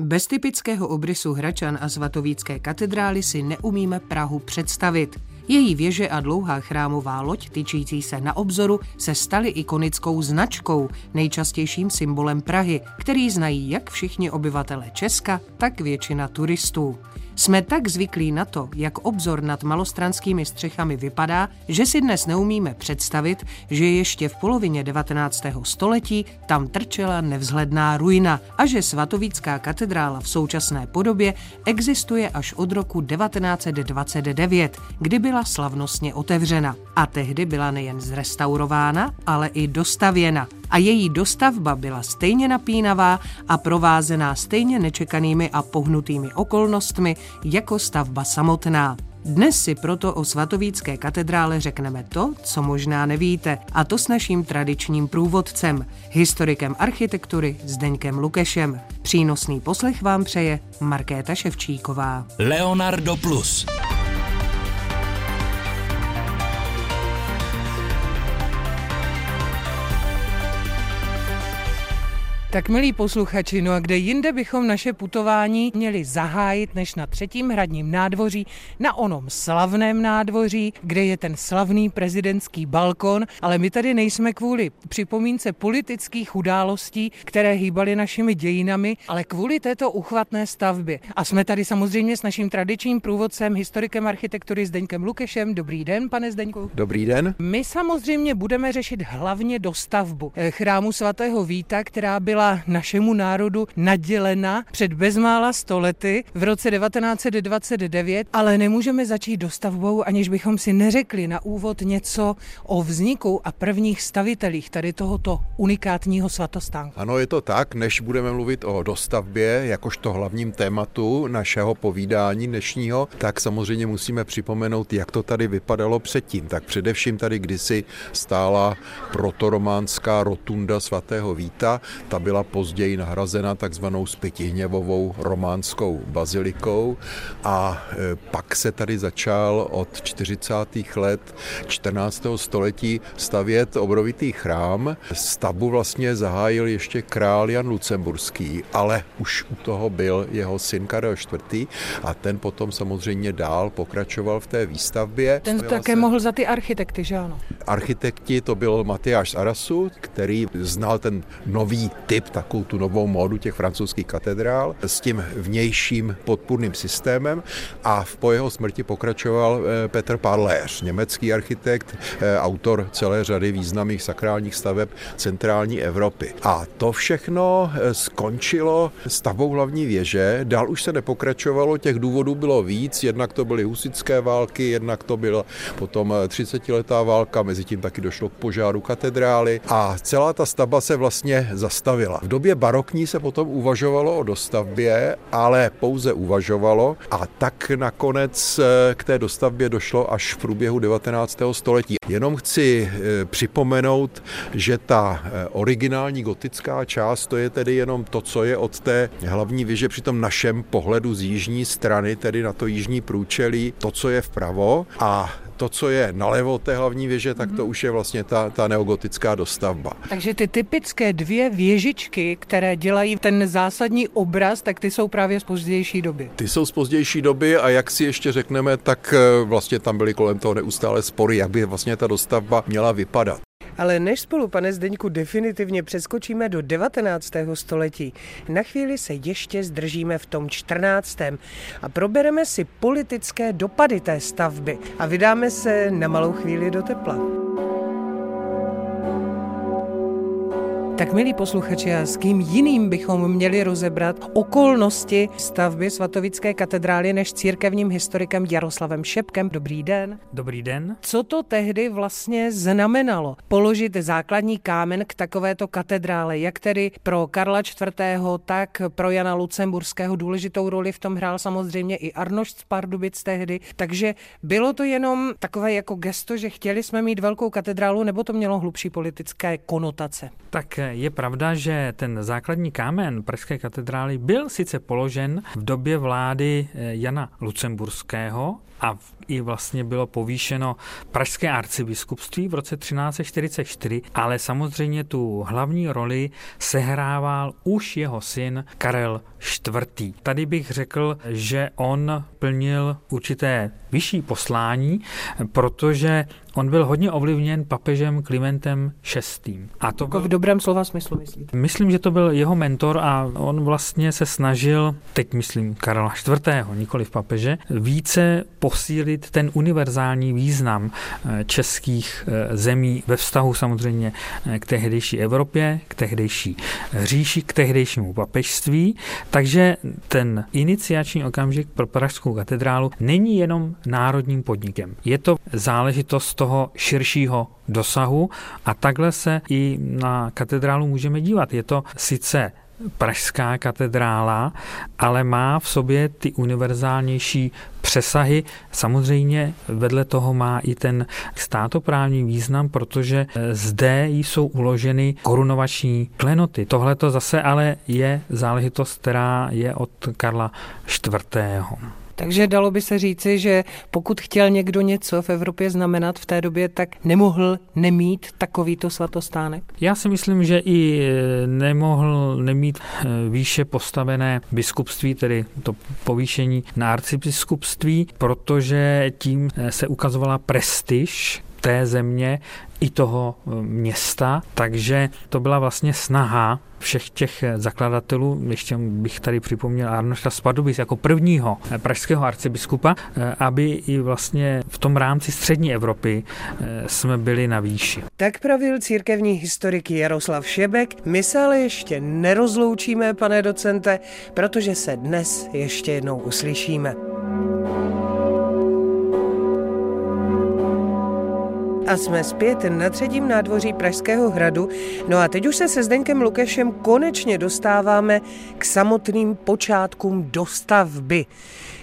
Bez typického obrysu Hračan a svatovícké katedrály si neumíme Prahu představit. Její věže a dlouhá chrámová loď, tyčící se na obzoru, se staly ikonickou značkou, nejčastějším symbolem Prahy, který znají jak všichni obyvatele Česka, tak většina turistů. Jsme tak zvyklí na to, jak obzor nad malostranskými střechami vypadá, že si dnes neumíme představit, že ještě v polovině 19. století tam trčela nevzhledná ruina a že svatovícká katedrála v současné podobě existuje až od roku 1929, kdy byla slavnostně otevřena. A tehdy byla nejen zrestaurována, ale i dostavěna a její dostavba byla stejně napínavá a provázená stejně nečekanými a pohnutými okolnostmi jako stavba samotná. Dnes si proto o svatovícké katedrále řekneme to, co možná nevíte, a to s naším tradičním průvodcem, historikem architektury Zdeňkem Lukešem. Přínosný poslech vám přeje Markéta Ševčíková. Leonardo Plus. Tak milí posluchači, no a kde jinde bychom naše putování měli zahájit než na třetím hradním nádvoří, na onom slavném nádvoří, kde je ten slavný prezidentský balkon, ale my tady nejsme kvůli připomínce politických událostí, které hýbaly našimi dějinami, ale kvůli této uchvatné stavbě. A jsme tady samozřejmě s naším tradičním průvodcem, historikem architektury Zdeňkem Lukešem. Dobrý den, pane Zdeňku. Dobrý den. My samozřejmě budeme řešit hlavně dostavbu eh, chrámu svatého Víta, která byla byla našemu národu nadělena před bezmála stolety v roce 1929, ale nemůžeme začít dostavbou, aniž bychom si neřekli na úvod něco o vzniku a prvních stavitelích tady tohoto unikátního svatostánku. Ano, je to tak, než budeme mluvit o dostavbě, jakožto hlavním tématu našeho povídání dnešního, tak samozřejmě musíme připomenout, jak to tady vypadalo předtím. Tak především tady kdysi stála protorománská rotunda svatého Víta, ta později nahrazena takzvanou zpětihněvovou románskou bazilikou a e, pak se tady začal od 40. let 14. století stavět obrovitý chrám. Stavbu vlastně zahájil ještě král Jan Lucemburský, ale už u toho byl jeho syn Karel IV. a ten potom samozřejmě dál pokračoval v té výstavbě. Ten také se... mohl za ty architekty, že ano? Architekti to byl Matyáš Arasu, který znal ten nový typ typ, takovou tu novou módu těch francouzských katedrál s tím vnějším podpůrným systémem a po jeho smrti pokračoval eh, Petr Parléř, německý architekt, eh, autor celé řady významných sakrálních staveb centrální Evropy. A to všechno eh, skončilo stavbou hlavní věže, dál už se nepokračovalo, těch důvodů bylo víc, jednak to byly husické války, jednak to byla potom 30-letá válka, mezi tím taky došlo k požáru katedrály. A celá ta stavba se vlastně zastavila nebyla. V době barokní se potom uvažovalo o dostavbě, ale pouze uvažovalo a tak nakonec eh, k té dostavbě došlo až v průběhu 19. století. Jenom chci eh, připomenout, že ta eh, originální gotická část, to je tedy jenom to, co je od té hlavní věže při tom našem pohledu z jižní strany, tedy na to jižní průčelí, to, co je vpravo a to, co je nalevo té hlavní věže, tak to mhm. už je vlastně ta, ta neogotická dostavba. Takže ty typické dvě věžičky, které dělají ten zásadní obraz, tak ty jsou právě z pozdější doby. Ty jsou z pozdější doby a jak si ještě řekneme, tak eh, vlastně tam byly kolem toho neustále spory, jak by vlastně ta dostavba měla vypadat. Ale než spolu, pane Zdeňku, definitivně přeskočíme do 19. století, na chvíli se ještě zdržíme v tom 14. a probereme si politické dopady té stavby a vydáme se na malou chvíli do tepla. Tak milí posluchači, a s kým jiným bychom měli rozebrat okolnosti stavby svatovické katedrály než církevním historikem Jaroslavem Šepkem. Dobrý den. Dobrý den. Co to tehdy vlastně znamenalo? Položit základní kámen k takovéto katedrále, jak tedy pro Karla IV., tak pro Jana Lucemburského důležitou roli v tom hrál samozřejmě i Arnošt z Pardubic tehdy. Takže bylo to jenom takové jako gesto, že chtěli jsme mít velkou katedrálu, nebo to mělo hlubší politické konotace? Tak je pravda, že ten základní kámen Pražské katedrály byl sice položen v době vlády eh, Jana Lucemburského, a i vlastně bylo povýšeno Pražské arcibiskupství v roce 1344, ale samozřejmě tu hlavní roli sehrával už jeho syn Karel IV. Tady bych řekl, že on plnil určité vyšší poslání, protože On byl hodně ovlivněn papežem Klimentem VI. A to jako v dobrém slova smyslu myslíte? Myslím, že to byl jeho mentor a on vlastně se snažil, teď myslím Karla IV., nikoli v papeže, více posílit ten univerzální význam eh, českých eh, zemí ve vztahu samozřejmě eh, k tehdejší Evropě, k tehdejší říši, k tehdejšímu papežství. Takže ten iniciační okamžik pro Pražskou katedrálu není jenom národním podnikem. Je to záležitost toho, toho širšího dosahu a takhle se i na katedrálu můžeme dívat. Je to sice Pražská katedrála, ale má v sobě ty univerzálnější přesahy. Samozřejmě vedle toho má i ten státoprávní význam, protože zde jsou uloženy korunovační klenoty. Tohle to zase ale je záležitost, která je od Karla IV. Takže dalo by se říci, že pokud chtěl někdo něco v Evropě znamenat v té době, tak nemohl nemít takovýto svatostánek? Já si myslím, že i e, nemohl nemít e, výše postavené biskupství, tedy to povýšení na arcibiskupství, protože tím e, se ukazovala prestiž té země i toho města, takže to byla vlastně snaha všech těch zakladatelů, ještě bych tady připomněl Arnošta Spadubic jako prvního pražského arcibiskupa, aby i vlastně v tom rámci střední Evropy jsme byli na výši. Tak pravil církevní historik Jaroslav Šebek. My se ale ještě nerozloučíme, pane docente, protože se dnes ještě jednou uslyšíme. A jsme zpět na třetím nádvoří Pražského hradu. No a teď už se se Zdenkem Lukešem konečně dostáváme k samotným počátkům dostavby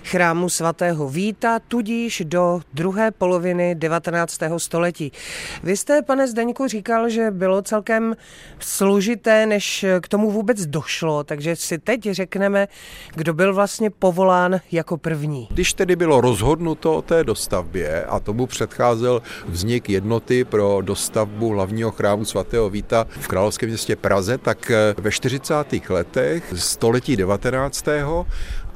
chrámu svatého Víta, tudíž do druhé poloviny 19. století. Vy jste, pane Zdeňku, říkal, že bylo celkem složité, než k tomu vůbec došlo, takže si teď řekneme, kdo byl vlastně povolán jako první. Když tedy bylo rozhodnuto o té dostavbě a tomu předcházel vznik jednoty pro dostavbu hlavního chrámu svatého Víta v královském městě Praze, tak ve 40. letech století 19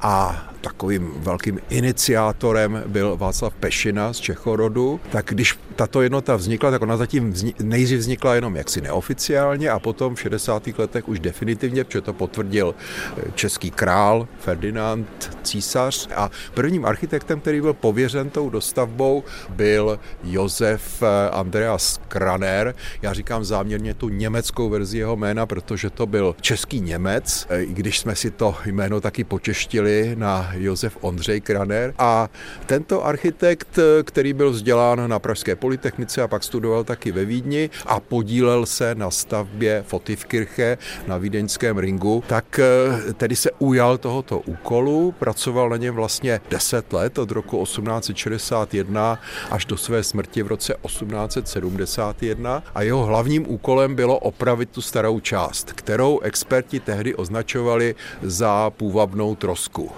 a takovým velkým iniciátorem byl Václav Pešina z Čechorodu. Tak když tato jednota vznikla, tak ona zatím vznik, nejdřív vznikla jenom jaksi neoficiálně a potom v 60. letech už definitivně, protože to potvrdil eh, český král Ferdinand císař a prvním architektem, který byl pověřen tou dostavbou, byl Josef eh, Andreas Kraner. Já říkám záměrně tu německou verzi jeho jména, protože to byl český Němec, eh, i když jsme si to jméno taky počeštili na Josef Ondřej Kraner. A tento architekt, který byl vzdělán na Pražské polytechnice a pak studoval taky ve Vídni a podílel se na stavbě Fotivkirche na vídeňském ringu, tak eh, tedy se ujal tohoto úkolu, pracoval na něm vlastně 10 let od roku 1861 až do své smrti v roce 1871 a jeho hlavním úkolem bylo opravit tu starou část, kterou experti tehdy označovali za půvabnou trosku.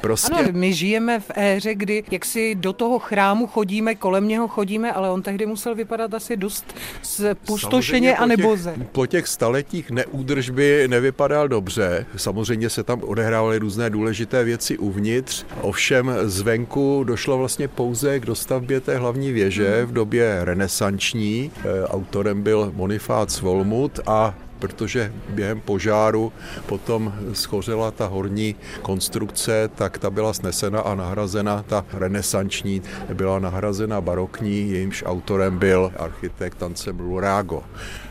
Prostě... Ano, my žijeme v éře, kdy jak si do toho chrámu chodíme, kolem něho chodíme, ale on tehdy musel vypadat asi dost pustošeně a neboze. Po těch staletích neúdržby nevypadal dobře. Samozřejmě se tam odehrávaly různé důležité věci uvnitř. Ovšem zvenku došlo vlastně pouze k dostavbě té hlavní věže v době renesanční. E, autorem byl Bonifác Volmut a protože během požáru potom schořela ta horní konstrukce, tak ta byla snesena a nahrazena, ta renesanční byla nahrazena barokní, jejímž autorem byl architekt Tancem Lurago.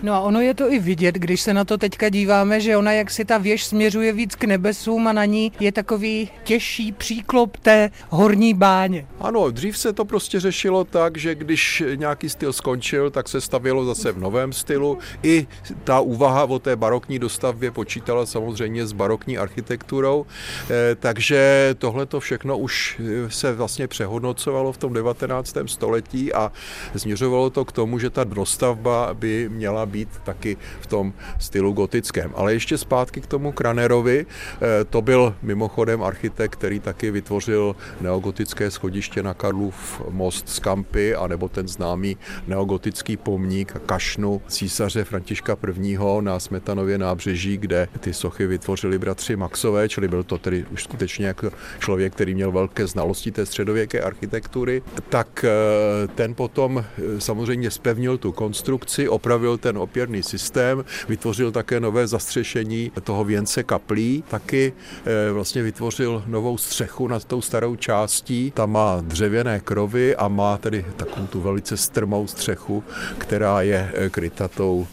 No a ono je to i vidět, když se na to teďka díváme, že ona jak si ta věž směřuje víc k nebesům a na ní je takový těžší příklop té horní báně. Ano, dřív se to prostě řešilo tak, že když nějaký styl skončil, tak se stavělo zase v novém stylu. I ta úvaha úvaha o té barokní dostavbě počítala samozřejmě s barokní architekturou, eh, takže tohle to všechno už se vlastně přehodnocovalo v tom 19. století a směřovalo to k tomu, že ta dostavba by měla být taky v tom stylu gotickém. Ale ještě zpátky k tomu Kranerovi, eh, to byl mimochodem architekt, který taky vytvořil neogotické schodiště na Karlův most z Kampy, anebo ten známý neogotický pomník kašnu císaře Františka I. na Smetanově nábřeží, kde ty sochy vytvořili bratři Maxové, čili byl to tedy už skutečně jako člověk, který měl velké znalosti té středověké architektury, tak eh, ten potom eh, samozřejmě spevnil tu konstrukci, opravil ten opěrný systém, vytvořil také nové zastřešení toho věnce kaplí, taky eh, vlastně vytvořil novou střechu nad tou starou částí. Ta má dřevěné krovy a má tedy takovou tu velice strmou střechu, která je kryta tou,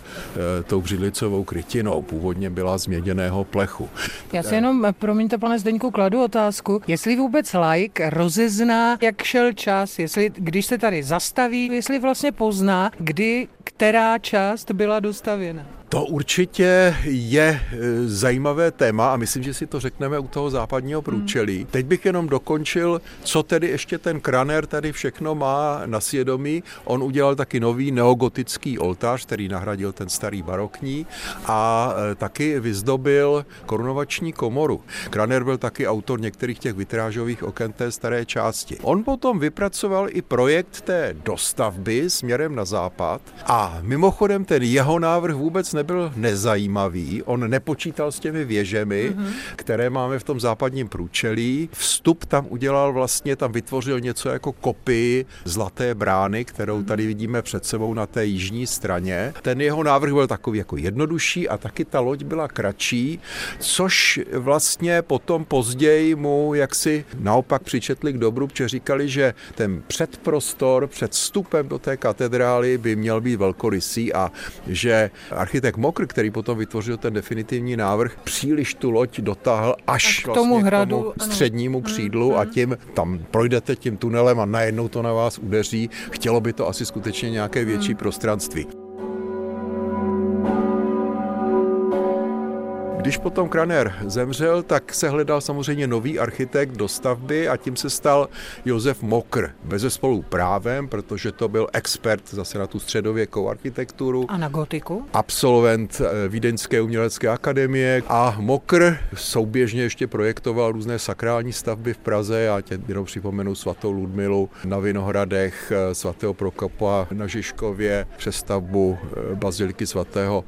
tou břidlicovou krytinou. Původně byla z měděného plechu. Já si jenom, promiňte pane Zdeňku, kladu otázku, jestli vůbec like rozezná, jak šel čas, jestli když se tady zastaví, jestli vlastně pozná, kdy která část byla dostavěna. To určitě je e, zajímavé téma a myslím, že si to řekneme u toho západního průčelí. Hmm. Teď bych jenom dokončil, co tedy ještě ten Kraner tady všechno má na svědomí. On udělal taky nový neogotický oltář, který nahradil ten starý barokní a e, taky vyzdobil korunovační komoru. Kraner byl taky autor některých těch vitrážových oken té staré části. On potom vypracoval i projekt té dostavby směrem na západ a mimochodem ten jeho návrh vůbec nebyl nezajímavý, on nepočítal s těmi věžemi, mm-hmm. které máme v tom západním průčelí. Vstup tam udělal vlastně, tam vytvořil něco jako kopii zlaté brány, kterou tady mhm. vidíme před sebou na té jižní straně. Ten jeho návrh byl takový jako jednodušší a taky ta loď byla kratší, což vlastně potom později mu jaksi naopak přičetli k dobru, protože říkali, že ten předprostor před vstupem do té katedrály by měl být velkorysý a že architekt architekt Mokr, který potom vytvořil ten definitivní návrh, příliš tu loď dotáhl až k tomu, vlastně hradu, k tomu střednímu křídlu a tím tam projdete tím tunelem a najednou to na vás udeří. Chtělo by to asi skutečně nějaké větší prostranství. Když potom Kraner zemřel, tak se hledal samozřejmě nový architekt do stavby a tím se stal Josef Mokr. Bez spolu právem, protože to byl expert zase na tu středověkou architekturu. A na gotiku. Absolvent eh, Vídeňské umělecké akademie a Mokr souběžně ještě projektoval různé sakrální stavby v Praze. Já tě jenom připomenu svatou Ludmilu na Vinohradech, eh, svatého Prokopa na Žižkově, přestavbu eh, baziliky svatého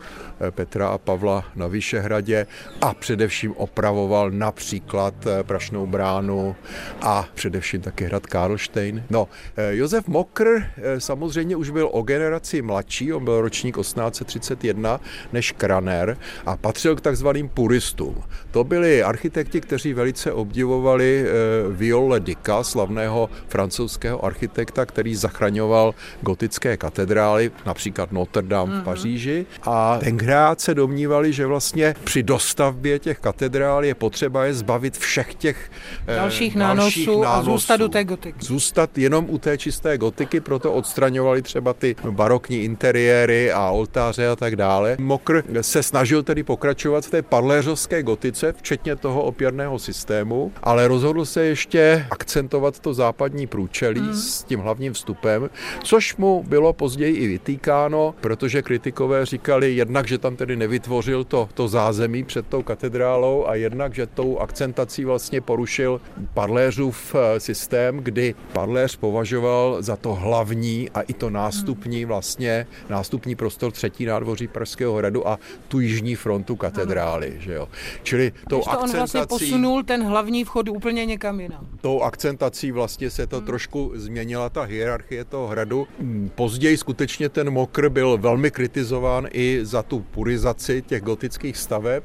Petra a Pavla na Vyšehradě a především opravoval například eh, Prašnou bránu a především taky hrad Karlštejn. No, eh, Josef Mokr eh, samozřejmě už byl o generaci mladší, on byl ročník 1831 než Kraner a patřil k takzvaným puristům. To byli architekti, kteří velice obdivovali Viole Dika, slavného francouzského architekta, který zachraňoval gotické katedrály, například Notre Dame v mhm. Paříži. A tenkrát se domnívali, že vlastně při dostavbě těch katedrál je potřeba je zbavit všech těch eh, dalších, nánosů, dalších nánosů a zůstat u té gotiky. Zůstat jenom u té čisté gotiky, proto odstraňovali třeba ty barokní interiéry a oltáře a tak dále. Mokr se snažil tedy pokračovat v té parléřovské gotice, včetně toho opěrného systému, ale rozhodl se ještě akcentovat to západní průčelí hmm. s tím hlavním vstupem, což mu bylo později i vytýkáno, protože kritikové říkali jednak, že tam tedy nevytvořil to, to zázemí před tou katedrálou a jednak, že tou akcentací vlastně porušil Parléřův eh, systém, kdy Parléř považoval za to hlavní a i to nástupní vlastně, nástupní prostor třetí nádvoří Pražského hradu a tu jižní frontu katedrály. Že jo. Čili tou to akcentací... on vlastně posunul ten hlavní vchod úplně někam jinam. Tou akcentací vlastně se to hmm. trošku změnila ta hierarchie toho hradu. Později skutečně ten mokr byl velmi kritizován i za tu purizaci těch gotických staveb,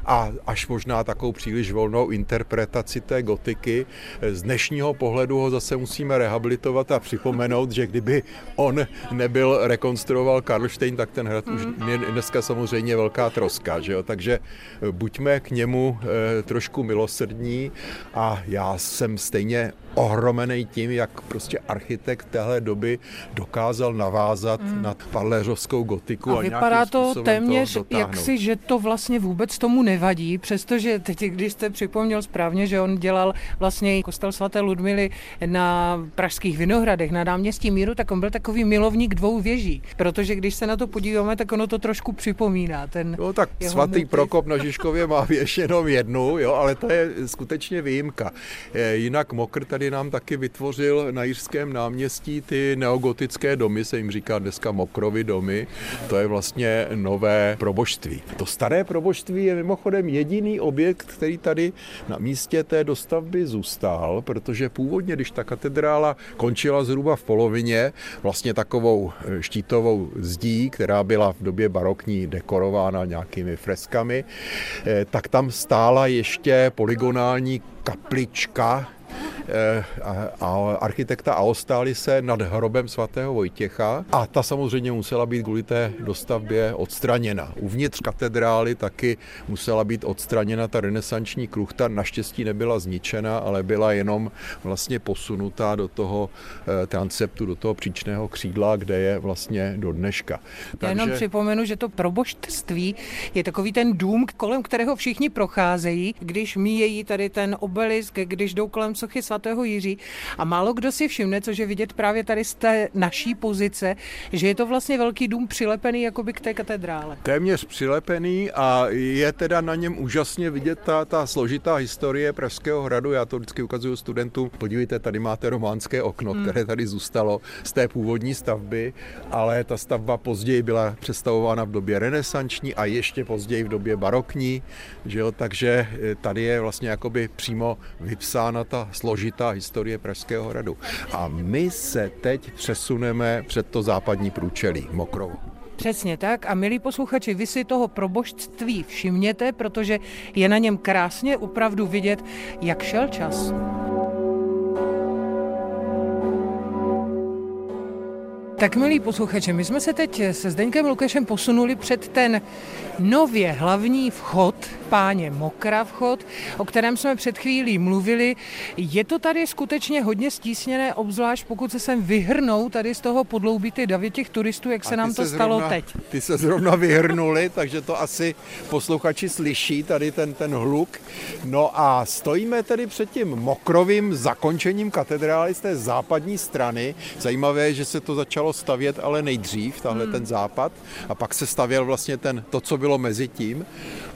a až možná takovou příliš volnou interpretaci té gotiky. Z dnešního pohledu ho zase musíme rehabilitovat a připomenout, že kdyby on nebyl rekonstruoval Karlštejn, tak ten hrad mm. už je dneska samozřejmě velká troska, že jo? takže buďme k němu eh, trošku milosrdní a já jsem stejně ohromený tím, jak prostě architekt téhle doby dokázal navázat mm. na parléřovskou gotiku. A, a vypadá to téměř jaksi, že to vlastně vůbec tomu nevadí, přestože teď, když jste připomněl správně, že on dělal vlastně kostel svaté Ludmily na pražských Vinohradech, na náměstí Míru, tak on byl takový milovník dvou věží, protože když se na to podíváme, tak ono to trošku připomíná. Ten no tak svatý motiv. Prokop na Žižkově má věž jenom jednu, jo, ale to je skutečně výjimka. Jinak Mokr tady nám taky vytvořil na Jiřském náměstí ty neogotické domy, se jim říká dneska Mokrovy domy. To je vlastně nové proboštství. To staré proboštství je mimochodem jediný objekt, který tady na místě té dostavby zůstal, protože původně, když ta katedrála končila zhruba v polovině, vlastně takovou eh, štítovou zdí, která byla v době barokní dekorována nějakými freskami, eh, tak tam stála ještě polygonální kaplička, Eh, architekta Aostálise nad hrobem svatého Vojtěcha a ta samozřejmě musela být kvůli té dostavbě odstraněna. Uvnitř katedrály taky musela být odstraněna ta renesanční kruchta, naštěstí nebyla zničena, ale byla jenom vlastně posunutá do toho eh, transeptu, do toho příčného křídla, kde je vlastně do dneška. Já jenom připomenu, že to proboštství je takový ten dům, kolem kterého všichni procházejí, když míjejí tady ten obelisk, když jdou kolem sochy svatého Jiří. A málo kdo si všimne, což je vidět právě tady z té naší pozice, že je to vlastně velký dům přilepený jakoby k té katedrále. Téměř přilepený a je teda na něm úžasně vidět ta, ta složitá historie Pražského hradu. Já to vždycky ukazuju studentům. Podívejte, tady máte románské okno, hmm. které tady zůstalo z té původní stavby, ale ta stavba později byla představována v době renesanční a ještě později v době barokní, že jo? takže tady je vlastně jakoby přímo vypsána ta složitá historie Pražského hradu. A my se teď přesuneme před to západní průčelí, Mokrovo. Přesně tak a milí posluchači, vy si toho probožství všimněte, protože je na něm krásně opravdu vidět, jak šel čas. Tak milí posluchači, my jsme se teď se Zdeňkem Lukešem posunuli před ten nově hlavní vchod, páně Mokra vchod, o kterém jsme před chvílí mluvili. Je to tady skutečně hodně stísněné, obzvlášť pokud se sem vyhrnou tady z toho podloubí ty davy těch turistů, jak se nám to stalo zrovna, teď. Ty se zrovna vyhrnuli, takže to asi posluchači slyší, tady ten, ten hluk. No a stojíme tedy před tím mokrovým zakončením katedrály z té západní strany. Zajímavé je, že se to začalo stavět ale nejdřív, tahle hmm. ten západ, a pak se stavěl vlastně ten, to, co bylo mezi tím.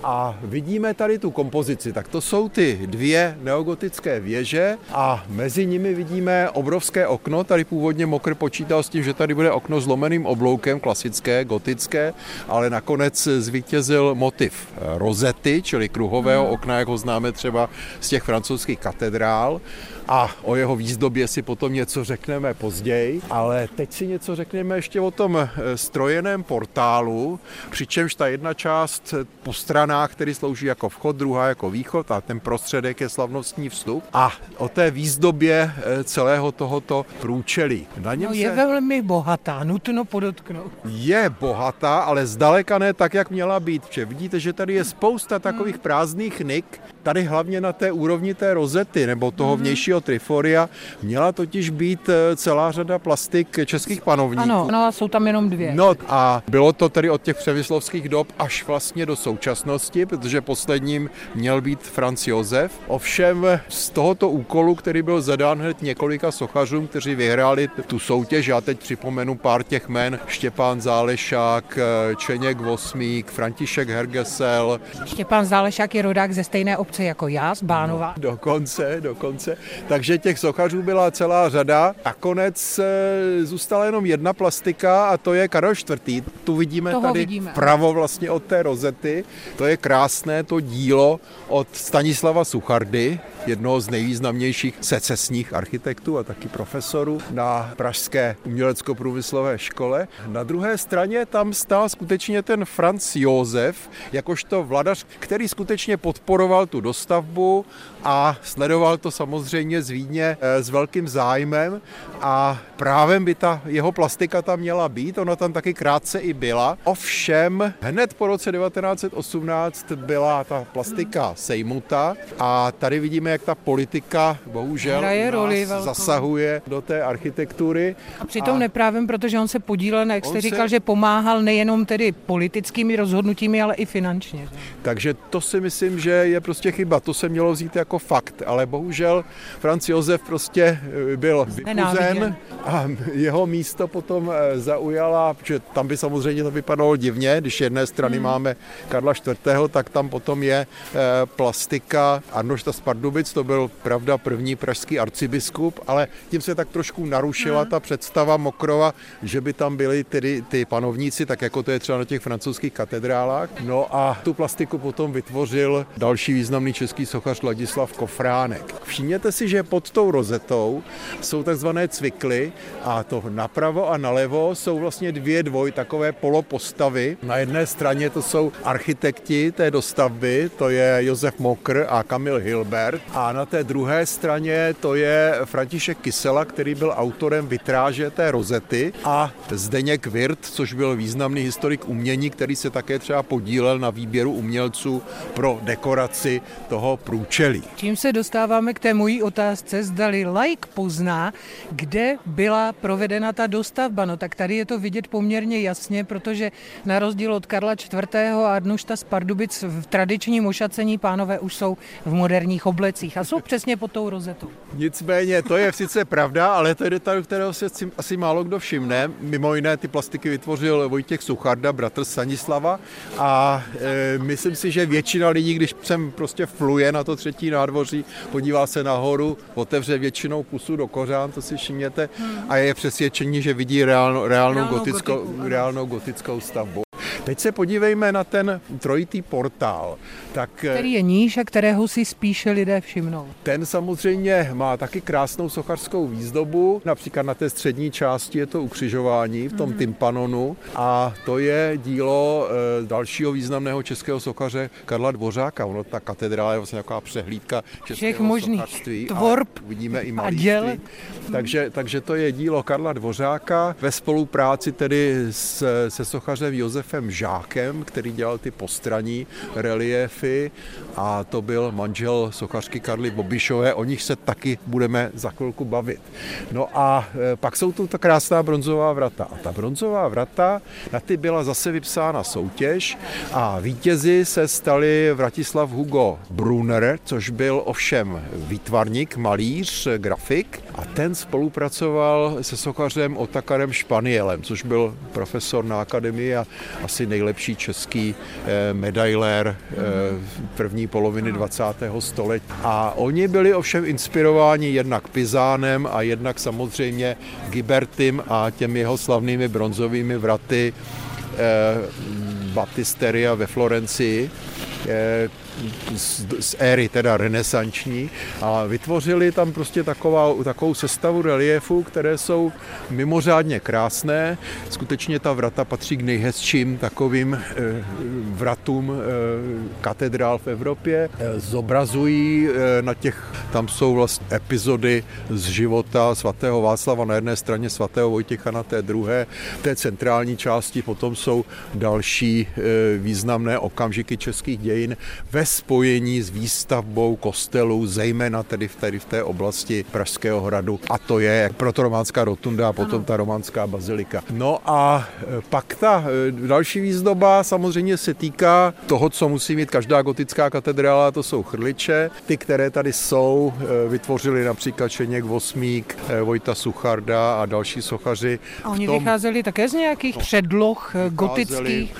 A vidíme tady tu kompozici, tak to jsou ty dvě neogotické věže a mezi nimi vidíme obrovské okno. Tady původně Mokr počítal s tím, že tady bude okno s lomeným obloukem, klasické, gotické, ale nakonec zvítězil motiv rozety, čili kruhového hmm. okna, jak ho známe třeba z těch francouzských katedrál a o jeho výzdobě si potom něco řekneme později, ale teď si něco řekneme ještě o tom eh, strojeném portálu, přičemž ta jedna část po stranách, který slouží jako vchod, druhá jako východ a ten prostředek je slavnostní vstup a o té výzdobě eh, celého tohoto průčelí. Na něm no, je se... velmi bohatá, nutno podotknout. Je bohatá, ale zdaleka ne tak, jak měla být. Protože vidíte, že tady je spousta takových prázdných nik, tady hlavně na té úrovni té rozety nebo toho mhm. vnějšího triforia měla totiž být eh, celá řada plastik českých panovníků. Ano, no a jsou tam jenom dvě. No a bylo to tedy od těch přemyslovských dob až vlastně do současnosti, protože posledním měl být Franz Josef. Ovšem z tohoto úkolu, který byl zadán hned několika sochařům, kteří vyhráli tu soutěž, já teď připomenu pár těch jmen, Štěpán Zálešák, eh, Čeněk Vosmík, František Hergesel. Štěpán Zálešák je rodák ze stejné obce sochařce jako já z Bánova. No, dokonce, dokonce. Takže těch sochařů byla celá řada. Nakonec eh, zůstala jenom jedna plastika a to je Karel IV. Tu vidíme Toho tady vidíme. vpravo vlastně od té rozety. To je krásné to dílo od Stanislava Suchardy, jednoho z nejvýznamnějších secesních architektů a taky profesorů na Pražské umělecko-průmyslové škole. Na druhé straně tam stál skutečně ten Franz Josef, jakožto vladař, který skutečně podporoval tu dostavbu a sledoval to samozřejmě z Vídně eh, s velkým zájmem a právem by ta jeho plastika tam měla být, ona tam taky krátce i byla. Ovšem hned po roce 1918 byla ta plastika sejmuta a tady vidíme, jak ta politika bohužel Hraje roli velkou. zasahuje do té architektury. A přitom A- neprávem, protože on se podílel, na, jak jste On se- říkal, že pomáhal nejenom tedy politickými rozhodnutími, ale i finančně. že? Takže to si myslím, že je prostě chyba. To se mělo vzít jako fakt, ale bohužel Franz Josef prostě eh, byl vypuzen a jeho místo potom eh, zaujala, protože tam by samozřejmě to vypadalo divně, když jedné strany hmm. máme Karla IV., tak tam potom je eh, plastika Arnošta z Pardubic, to byl pravda první pražský arcibiskup, ale tím se tak trošku narušila hmm. ta představa Mokrova, že by tam byli tedy ty panovníci, tak jako to je třeba na těch francouzských katedrálách. No a tu plastiku potom vytvořil další významný český sochař Ladislav Kofránek. Všimněte si, že pod tou rozetou jsou takzvané cvikly a to napravo a nalevo jsou vlastně dvě dvoj takové polopostavy. Na jedné straně to jsou architekti té dostavby, to je Josef Mokr a Kamil Hilbert a na té druhé straně to je František Kysela, který byl autorem vitráže té rozety a Zdeněk Wirt, což byl významný historik umění, který se také třeba podílel na výběru umělců pro dekoraci toho průčelí. Čím se dostáváme k té mojí otázce, zdali like pozná, kde byla provedena ta dostavba. No tak tady je to vidět poměrně jasně, protože na rozdíl od Karla IV. a Arnušta z Pardubic v tradičním ošacení pánové už jsou v moderních oblecích a jsou přesně pod tou rozetou. Nicméně, to je sice pravda, ale to je detail, kterého se asi- málo kdo všimne. Mimo jiné ty plastiky vytvořil Vojtěch Sucharda, bratr Stanislava a e, myslím si, že většina lidí, když sem prostě fluje na to třetí nádvoří, podívá se nahoru, otevře většinou pusu do kořán, to si všimněte, a je přesvědčení, že vidí reálnou, reálnou, Reálnou gotickou, gotiku, reálnou gotickou stavbu. Teď se podívejme na ten trojitý portál. Tak, e, Který je níž a kterého si spíše lidé všimnou. ten samozřejmě má taky krásnou sochařskou výzdobu, například na té střední části je to ukřižování v tom Mhm. tympanonu a to je dílo e, dalšího významného českého sochaře Karla Dvořáka. Ono, ta katedrála je vlastně taková přehlídka českého Všech možných sochařství. tvorb a vidíme i a malířství. děl. Takže, takže to je dílo Karla Dvořáka ve spolupráci tedy s, se sochařem Josefem Žákem, který dělal ty postraní reliefy a to byl manžel sochařky Karly Bobišové, o nich se taky budeme za chvilku bavit. No a e, pak jsou tu ta krásná bronzová vrata. A ta bronzová vrata, na ty byla zase vypsána soutěž a vítězi se stali Vratislav Hugo Brunner, což byl ovšem výtvarník, malíř, grafik a ten spolupracoval se sochařem Otakarem Španielem, což byl profesor na akademii a asi nejlepší český eh, medailér eh, první poloviny 20. století. A oni byli ovšem inspirováni jednak Pizánem a jednak samozřejmě Gibertim a těmi jeho slavnými bronzovými vraty eh, Batisteria ve Florencii, z, z éry teda renesanční a vytvořili tam prostě taková, takovou sestavu reliefů, které jsou mimořádně krásné. Skutečně ta vrata patří k nejhezčím takovým eh, vratům eh, katedrál v Evropě. Eh, zobrazují eh, na těch, tam jsou vlastně epizody z života svatého Václava na jedné straně, svatého Vojtěcha na té druhé. V té centrální části potom jsou další eh, významné okamžiky českých dějin ve spojení s výstavbou kostelů, zejména tedy v, tedy v té oblasti Pražského hradu. A to je protorománska rotunda a potom ta románská bazilika. No a e, pak ta e, další výzdoba samozřejmě se týká toho, co musí mít každá gotická katedrála, to jsou chrliče. Ty, které tady jsou, e, vytvořili například Šeněk Vosmík, Vojta Sucharda a další sochaři. A oni V tom- vycházeli také z nějakých předloh eh, vycházeli, gotických.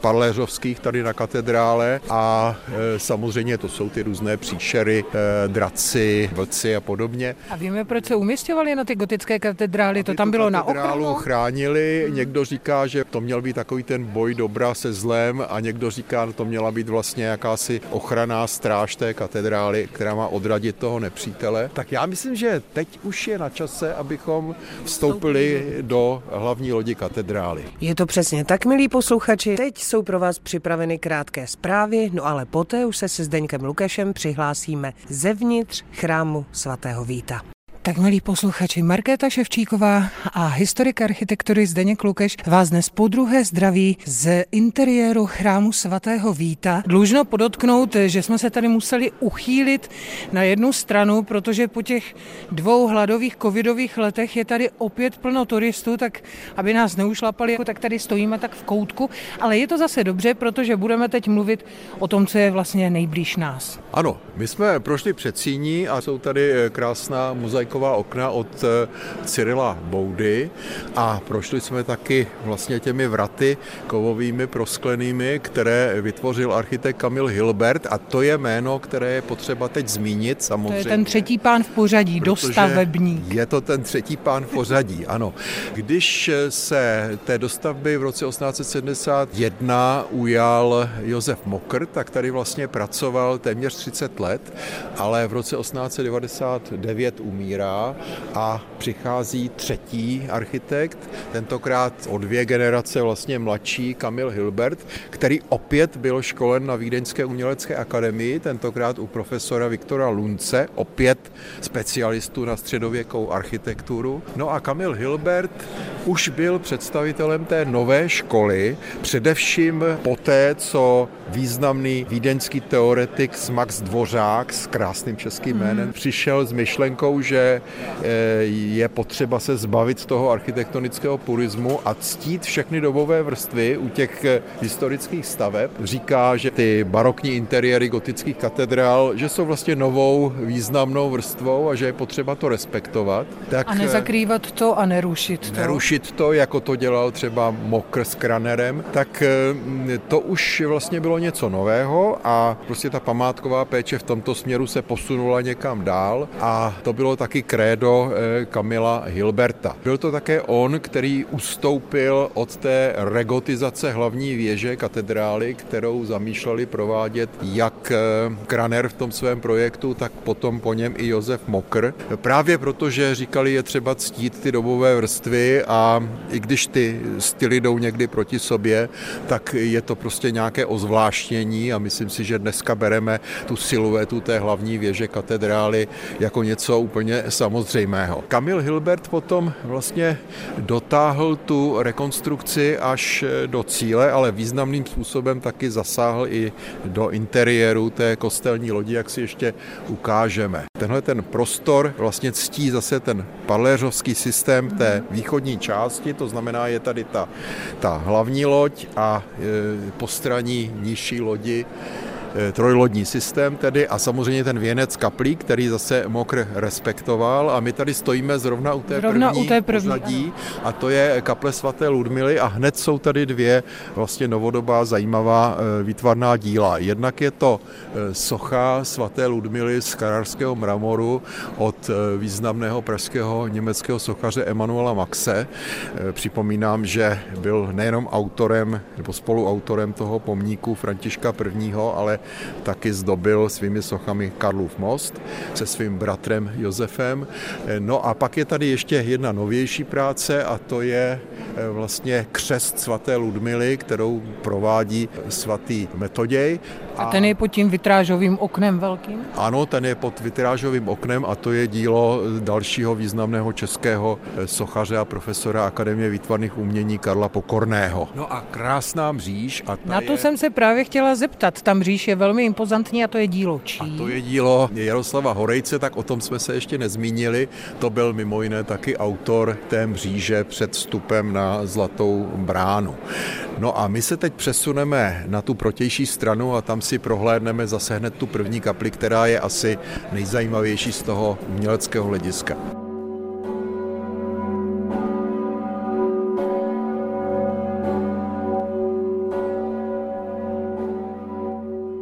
parléřovských tady na katedrále a samozřejmě to jsou ty různé příšery, draci, vlci a podobně. A víme, proč se umístěvali na ty gotické katedrály? To tam bylo na ochranu? chránili, někdo říká, že to měl být takový ten boj dobra se zlem a někdo říká, že to měla být vlastně jakási ochraná stráž té katedrály, která má odradit toho nepřítele. Tak já myslím, že teď už je na čase, abychom vstoupili do hlavní lodi katedrály. Je to přesně tak, milí posluchači. Teď jsou pro vás připraveny krátké zprávy, no ale poté už se se Zdeňkem Lukešem přihlásíme zevnitř chrámu svatého Víta. Tak milí posluchači, Markéta Ševčíková a historik architektury Zdeněk Lukeš vás dnes po druhé zdraví z interiéru chrámu svatého Víta. Dlužno podotknout, že jsme se tady museli uchýlit na jednu stranu, protože po těch dvou hladových covidových letech je tady opět plno turistů, tak aby nás neušlapali, tak tady stojíme tak v koutku, ale je to zase dobře, protože budeme teď mluvit o tom, co je vlastně nejblíž nás. Ano, my jsme prošli před síní a jsou tady krásná mozaika taková okna od eh, Cyrila Boudy a prošli jsme taky vlastně těmi vraty kovovými prosklenými, které vytvořil architekt Kamil Hilbert a to je jméno, které je potřeba teď zmínit samozřejmě. To je ten třetí pán v pořadí, dostavebník. Je to ten třetí pán v pořadí, ano. Když se té dostavby v roce 1871 ujal Josef Mokr, tak tady vlastně pracoval téměř 30 let, ale v roce 1899 umírá umírá a přichází třetí architekt, tentokrát o dvě generace vlastně mladší Kamil Hilbert, který opět byl školen na Vídeňské umělecké akademii, tentokrát u profesora Viktora Lunce, opět specialistu na středověkou architekturu. No a Kamil Hilbert už byl představitelem té nové školy, především poté, co významný vídeňský teoretik Max Dvořák s krásným českým jménem mm. přišel s myšlenkou, že Eh, je potřeba se zbavit toho architektonického purismu a ctít všechny dobové vrstvy u těch eh, historických staveb. Říká, že ty barokní interiéry gotických katedrál, že jsou vlastně novou významnou vrstvou a že je potřeba to respektovat. Tak, a nezakrývat to a nerušit to. Nerušit to, jako to dělal třeba Mokr s Kranerem, tak eh, to už vlastně bylo něco nového a prostě ta památková péče v tomto směru se posunula někam dál a to bylo taky krédo eh, Kamila Hilberta. Byl to také on, který ustoupil od té regotizace hlavní věže katedrály, kterou zamýšleli provádět jak eh, Kraner v tom svém projektu, tak potom po něm i Josef Mokr. Právě protože říkali, je třeba ctít ty dobové vrstvy a i když ty styly jdou někdy proti sobě, tak je to prostě nějaké ozvláštnění a myslím si, že dneska bereme tu siluetu té hlavní věže katedrály jako něco úplně samozřejmého. Kamil Hilbert potom vlastně dotáhl tu rekonstrukci až do cíle, ale významným způsobem taky zasáhl i do interiéru té kostelní lodi, jak si ještě ukážeme. Tenhle ten prostor vlastně ctí zase ten paléřovský systém té východní části, to znamená, je tady ta, ta hlavní loď a e, postraní nižší lodi Eh, trojlodní systém tedy a samozřejmě ten věnec kaplí, který zase Mokr respektoval a my tady stojíme zrovna u té zrovna první, u té první pořadí a to je kaple svaté Ludmily a hned jsou tady dvě vlastně novodobá zajímavá eh, výtvarná díla. Jednak je to eh, socha svaté Ludmily z kararského mramoru od významného pražského německého sochaře Emanuela Maxe. Připomínám, že byl nejenom autorem nebo spoluautorem toho pomníku Františka I., ale taky zdobil svými sochami Karlův most se svým bratrem Josefem. No a pak je tady ještě jedna novější práce a to je eh, vlastně křest svaté Ludmily, kterou provádí svatý Metoděj. A ten je pod tím vitrážovým oknem velkým? Ano, ten je pod vitrážovým oknem a to je dílo dalšího významného českého eh, sochaře a profesora Akademie výtvarných umění Karla Pokorného. No a krásná mříž. A Na to je... jsem se právě chtěla zeptat. Ta mříž je velmi impozantní a to je dílo čí? A to je dílo Jaroslava Horejce, tak o tom jsme se ještě nezmínili. To byl mimo jiné taky autor té mříže před vstupem na Zlatou bránu. No a my se teď přesuneme na tu protější stranu a tam si prohlédneme zase hned tu první kapli, která je asi nejzajímavější z toho uměleckého hlediska.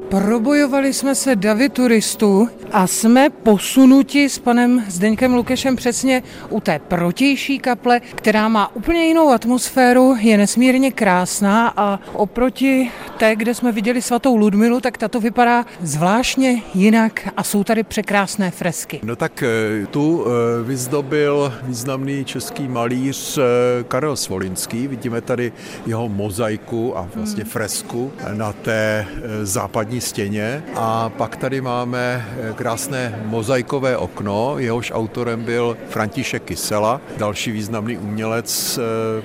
Probojovali jsme se davy turistů a jsme posunuti s panem Zdeňkem Lukešem přesně u té protější kaple, která má úplně jinou atmosféru, je nesmírně krásná a oproti té, kde jsme viděli svatou Ludmilu, tak tato vypadá zvláštně jinak a jsou tady překrásné fresky. No tak eh, tu eh, vyzdobil významný český malíř eh, Karel Svolinský. Vidíme tady jeho mozaiku a vlastně hmm. fresku na té západní stěně. A pak tady máme krásné mozaikové okno, jehož autorem byl František Kysela, další významný umělec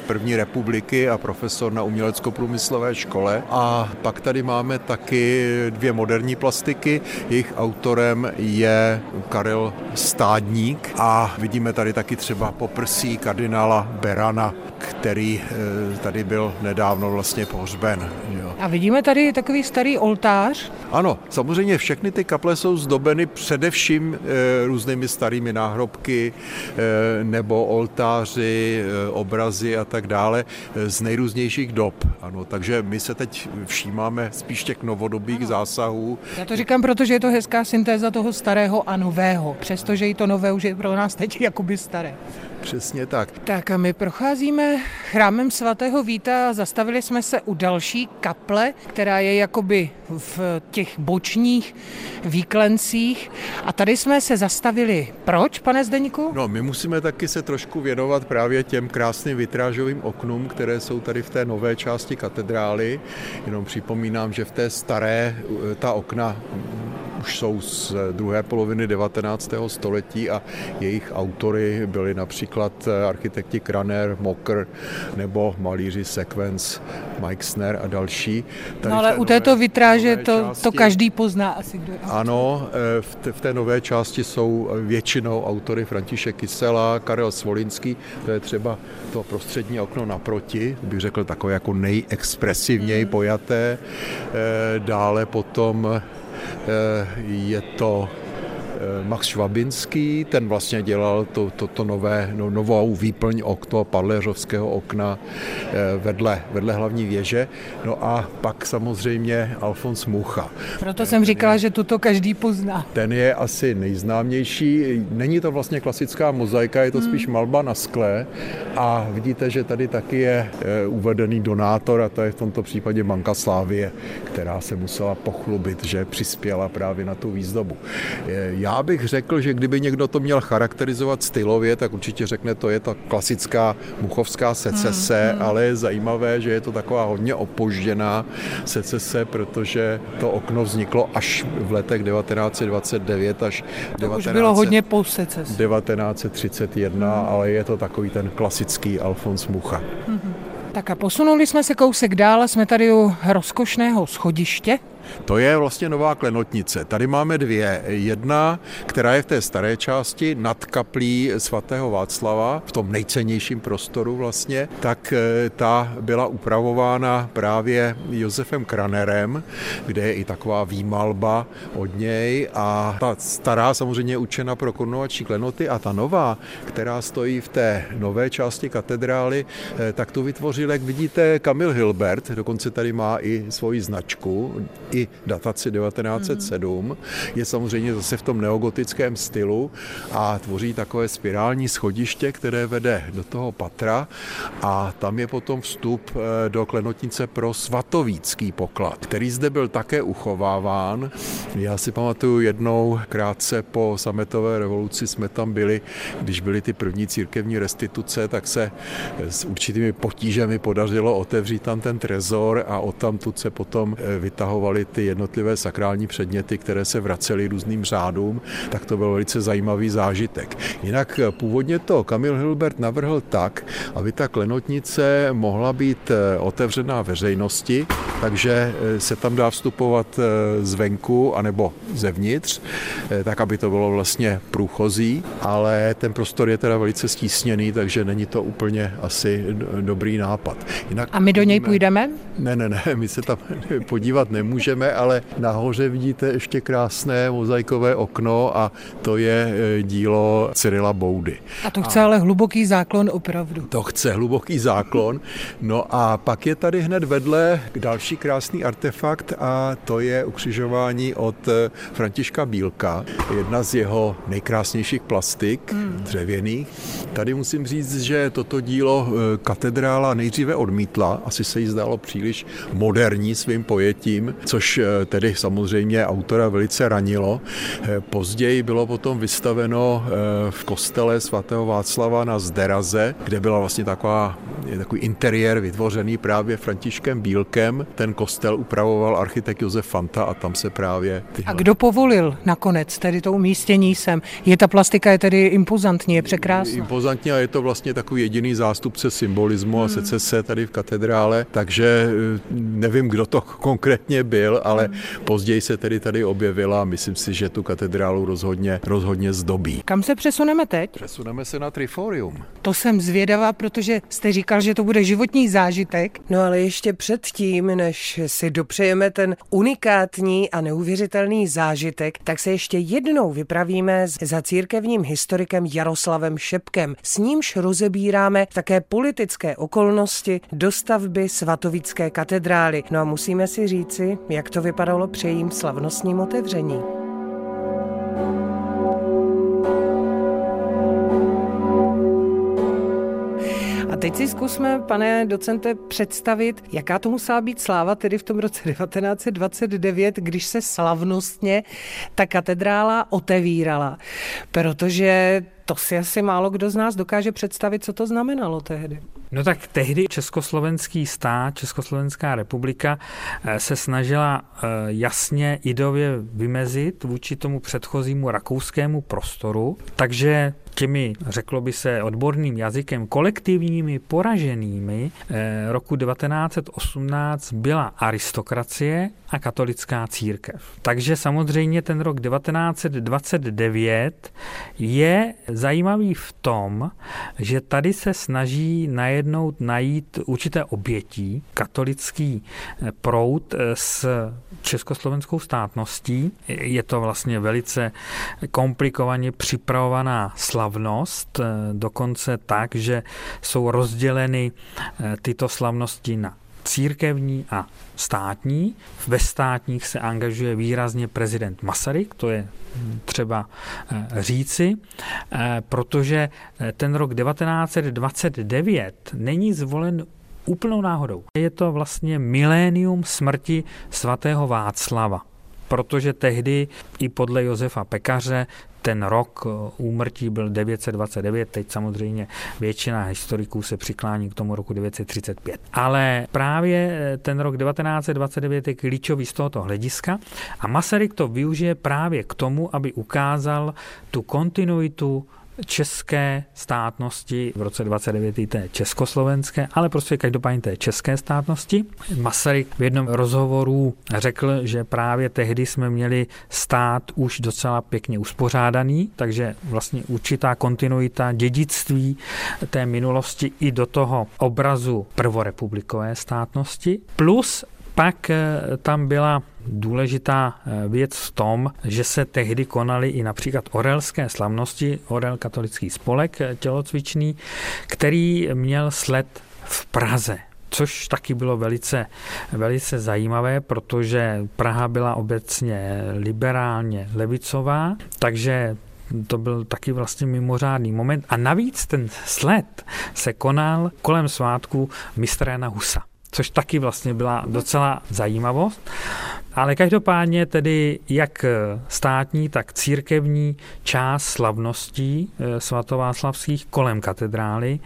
první republiky a profesor na umělecko-průmyslové škole. A pak tady máme taky dvě moderní plastiky. Jejich autorem je Karel Stádník a vidíme tady taky třeba poprsí kardinála Berana, který eh, tady byl nedávno vlastně pohřben. Jo. A vidíme tady takový starý oltář. Ano, samozřejmě všechny ty kaple jsou zdobeny především e, různými starými náhrobky e, nebo oltáři, obrazy a tak dále z nejrůznějších dob. Ano, takže my se teď všímáme spíš těch novodobých ano. zásahů. Já to říkám, protože je to hezká syntéza toho starého a nového, přestože i to nové už je pro nás teď jakoby staré. Přesně tak. Tak a my procházíme chrámem svatého Víta a zastavili jsme se u další kaple, která je jakoby v těch bočních výklencích. A tady jsme se zastavili. Proč, pane Zdeníku? No, my musíme taky se trošku věnovat právě těm krásným vitrážovým oknům, které jsou tady v té nové části katedrály. Jenom připomínám, že v té staré ta okna už jsou z druhé poloviny 19. století a jejich autory byli například architekti Kraner, Mocker nebo malíři Sequence, Mike Sner a další. Tady no ale u této vitráže to, části, to každý pozná asi. Kdo je ano, eh, v té, v té nové části jsou většinou autory František Kysela, Karel Svolinský, to je třeba to prostřední okno naproti, bych řekl takové jako nejexpresivněji mm. pojaté. Eh, dále potom Eh, je to Eh, Max Švabinský, ten vlastně dělal to, to, to nové, no, novou výplň okno, padléřovského okna eh, vedle, vedle hlavní věže. No a pak samozřejmě Alfons Mucha. Proto jsem říkala, je, že tuto každý pozná. Ten je asi nejznámější. Není to vlastně klasická mozaika, je to hmm. spíš malba na skle a vidíte, že tady taky je eh, uvedený donátor a to je v tomto případě Banka Slávie, která se musela pochlubit, že přispěla právě na tu výzdobu. Já já bych řekl, že kdyby někdo to měl charakterizovat stylově, tak určitě řekne, to je ta klasická muchovská secese, hmm, hmm. ale je zajímavé, že je to taková hodně opožděná secese, protože to okno vzniklo až v letech 1929 až to 19, už bylo hodně po 1931, hmm. ale je to takový ten klasický Alfons Mucha. Hmm. Tak a posunuli jsme se kousek dál, jsme tady u rozkošného schodiště, to je vlastně nová klenotnice. Tady máme dvě. Jedna, která je v té staré části nad kaplí svatého Václava, v tom nejcennějším prostoru vlastně, tak eh, ta byla upravována právě Josefem Kranerem, kde je i taková výmalba od něj a ta stará samozřejmě je učena pro korunovační klenoty a ta nová, která stojí v té nové části katedrály, eh, tak tu vytvořil, jak vidíte, Kamil Hilbert, dokonce tady má i svoji značku, i dataci 1907. Mm-hmm. Je samozřejmě zase v tom neogotickém stylu a tvoří takové spirální schodiště, které vede do toho patra a tam je potom vstup eh, do klenotnice pro svatovícký poklad, který zde byl také uchováván. Já si pamatuju jednou krátce po sametové revoluci jsme tam byli, když byly ty první církevní restituce, tak se s určitými potížemi podařilo otevřít tam ten trezor a odtamtud se potom eh, vytahovali byly ty jednotlivé sakrální předměty, které se vracely různým řádům, tak to byl velice zajímavý zážitek. Jinak původně to Kamil Hilbert navrhl tak, aby ta klenotnice mohla být eh, otevřená veřejnosti, takže eh, se tam dá vstupovat eh, zvenku anebo zevnitř, tak aby to bylo vlastně průchozí, ale ten prostor je teda velice stísněný, takže není to úplně asi dobrý nápad. Jinak a my do něj půjdeme? Ne, ne, ne, my se tam podívat nemůžeme můžeme, ale nahoře vidíte ještě krásné mozaikové okno a to je e, dílo Cyrila Boudy. A to chce a ale hluboký záklon opravdu. To chce hluboký záklon. No a pak je tady hned vedle další krásný artefakt a to je ukřižování od eh, Františka Bílka, jedna z jeho nejkrásnějších plastik hmm. dřevěných. Tady musím říct, že toto dílo eh, katedrála nejdříve odmítla, asi se jí zdálo příliš moderní svým pojetím, což eh, tedy samozřejmě autora velice ranilo. Později bylo potom vystaveno v kostele svatého Václava na Zderaze, kde byla vlastně taková, takový interiér vytvořený právě Františkem Bílkem. Ten kostel upravoval architekt Josef Fanta a tam se právě... Tyhle... A kdo povolil nakonec tedy to umístění sem? Je ta plastika je tedy impozantní, je překrásná. Impozantní a je to vlastně takový jediný zástupce symbolismu hmm. a secese tady v katedrále, takže eh, nevím, kdo to konkrétně byl, ale hmm. později se tedy tady objevila a myslím si, že tu katedrálu rozhodně, rozhodně zdobí. Kam se přesuneme teď? Přesuneme se na Triforium. To jsem zvědavá, protože jste říkal, že to bude životní zážitek. No ale ještě předtím, než si dopřejeme ten unikátní a neuvěřitelný zážitek, tak se ještě jednou vypravíme za církevním historikem Jaroslavem Šepkem. S nímž rozebíráme také politické okolnosti dostavby svatovické katedrály. No a musíme si říci, jak to vypadalo při jejím slavnostním otevření. teď si zkusme, pane docente, představit, jaká to musela být sláva tedy v tom roce 1929, když se slavnostně ta katedrála otevírala. Protože to si asi málo kdo z nás dokáže představit, co to znamenalo tehdy. No tak tehdy Československý stát, Československá republika eh, se snažila eh, jasně idově vymezit vůči tomu předchozímu rakouskému prostoru, takže těmi, řeklo by se odborným jazykem, kolektivními poraženými eh, roku 1918 byla aristokracie a katolická církev. Takže samozřejmě ten rok 1929 je zajímavý v tom, že tady se snaží najednou najít určité obětí, katolický eh, proud eh, s československou státností. Je to vlastně velice komplikovaně připravovaná slavnost, eh, dokonce tak, že jsou rozděleny tyto slavnosti na církevní a státní. Ve státních se angažuje výrazně prezident Masaryk, to je třeba eh, říci, eh, protože eh, ten rok 1929 není zvolen úplnou náhodou. Je to vlastně milénium smrti svatého Václava protože tehdy i podle Josefa Pekaře ten rok eh, úmrtí byl 929, teď samozřejmě většina historiků se přiklání k tomu roku 935. Ale právě eh, ten rok 1929 je klíčový z tohoto hlediska a Masaryk to využije právě k tomu, aby ukázal tu kontinuitu české státnosti, v roce 29 té československé, ale prostě každopádně té české státnosti. Masaryk v jednom rozhovoru řekl, že právě tehdy jsme měli stát už docela pěkně uspořádaný, takže vlastně určitá kontinuita dědictví té minulosti i do toho obrazu prvorepublikové státnosti, plus pak eh, tam byla důležitá eh, věc v tom, že se tehdy konaly i například orelské slavnosti, orel katolický spolek eh, tělocvičný, který měl sled v Praze což taky bylo velice, velice zajímavé, protože Praha byla obecně liberálně levicová, takže to byl taky vlastně mimořádný moment. A navíc ten sled se konal kolem svátku mistra Jana Husa což taky vlastně byla docela zajímavost. Ale každopádně tedy jak státní, tak církevní část slavností eh, svatováclavských kolem katedrály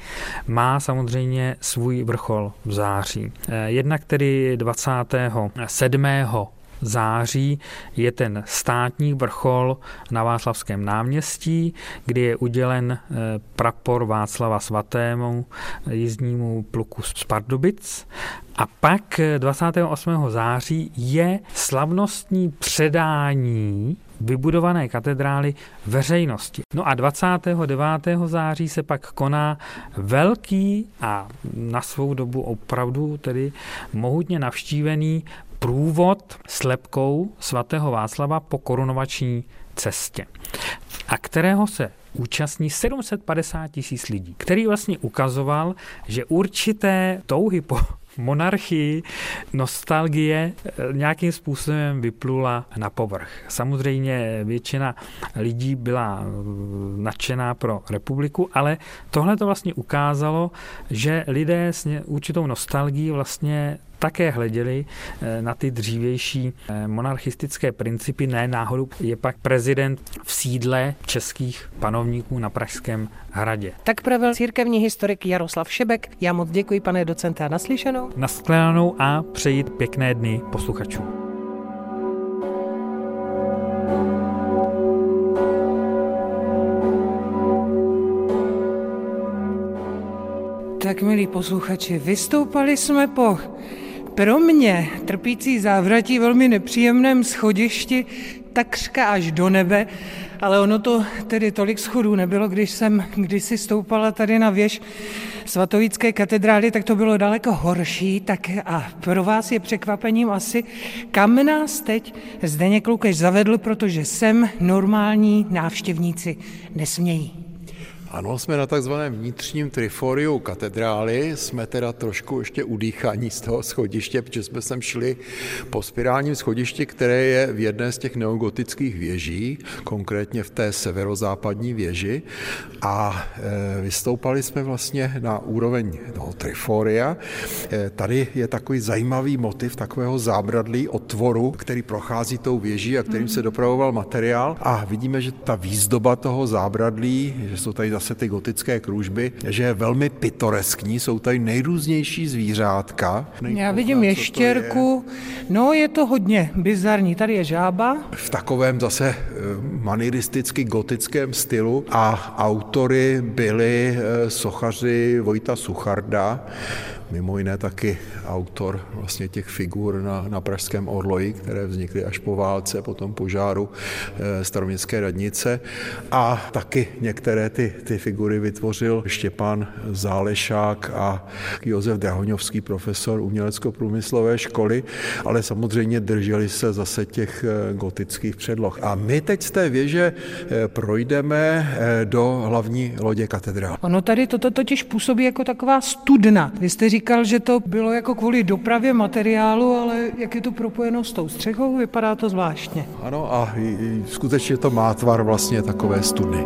má samozřejmě svůj vrchol v září. Eh, jednak tedy 27 září je ten státní vrchol na Václavském náměstí, kdy je udělen eh, prapor Václava svatému jízdnímu pluku z Pardubic. A pak 28. Eh, září je slavnostní předání vybudované katedrály veřejnosti. No a 29. září se pak koná velký a na svou dobu opravdu tedy mohutně navštívený průvod slepkou svatého Václava po korunovační cestě, a kterého se účastní 750 tisíc lidí, který vlastně ukazoval, že určité touhy po monarchii nostalgie eh, nějakým způsobem vyplula na povrch. Samozřejmě většina lidí byla eh, nadšená pro republiku, ale tohle to vlastně ukázalo, že lidé s určitou nostalgií vlastně také hleděli eh, na ty dřívější eh, monarchistické principy. Ne náhodou je pak prezident v sídle českých panovníků na Pražském hradě. Tak pravil církevní historik Jaroslav Šebek. Já moc děkuji, pane docente, a naslyšenou. Naskledanou a přejít pěkné dny posluchačům. Tak, milí posluchači, vystoupali jsme po pro mě trpící závratí velmi nepříjemném schodišti takřka až do nebe, ale ono to tedy tolik schodů nebylo, když jsem kdysi stoupala tady na věž svatovické katedrály, tak to bylo daleko horší, tak a pro vás je překvapením asi, kam nás teď Zdeněk Lukeš zavedl, protože sem normální návštěvníci nesmějí. Ano, jsme na takzvaném vnitřním triforiu katedrály, jsme teda trošku ještě udýchaní z toho schodiště, protože jsme sem šli po spirálním schodišti, které je v jedné z těch neogotických věží, konkrétně v té severozápadní věži. A e, vystoupali jsme vlastně na úroveň toho triforia. E, tady je takový zajímavý motiv takového zábradlí otvoru, který prochází tou věží a kterým se dopravoval materiál. A vidíme, že ta výzdoba toho zábradlí, že jsou tady zase zase ty gotické kružby, že je velmi pitoreskní, jsou tady nejrůznější zvířátka. Já vidím ještěrku, je. no je to hodně bizarní, tady je žába. V takovém zase eh, maniristicky gotickém stylu a autory byli eh, sochaři Vojta Sucharda, mimo jiné taky autor vlastně těch figur na, na Pražském orloji, které vznikly až po válce, po tom požáru e, staroměstské radnice a taky některé ty, ty figury vytvořil Štěpán Zálešák a Josef Drahoňovský, profesor umělecko-průmyslové školy, ale samozřejmě drželi se zase těch eh, gotických předloh. A my teď z té věže eh, projdeme do hlavní lodě katedrály. Ono tady toto totiž působí jako taková studna. Vy jste že to bylo jako kvůli dopravě materiálu, ale jak je to propojeno s tou střechou, vypadá to zvláštně. Ano a skutečně to má tvar vlastně takové studny.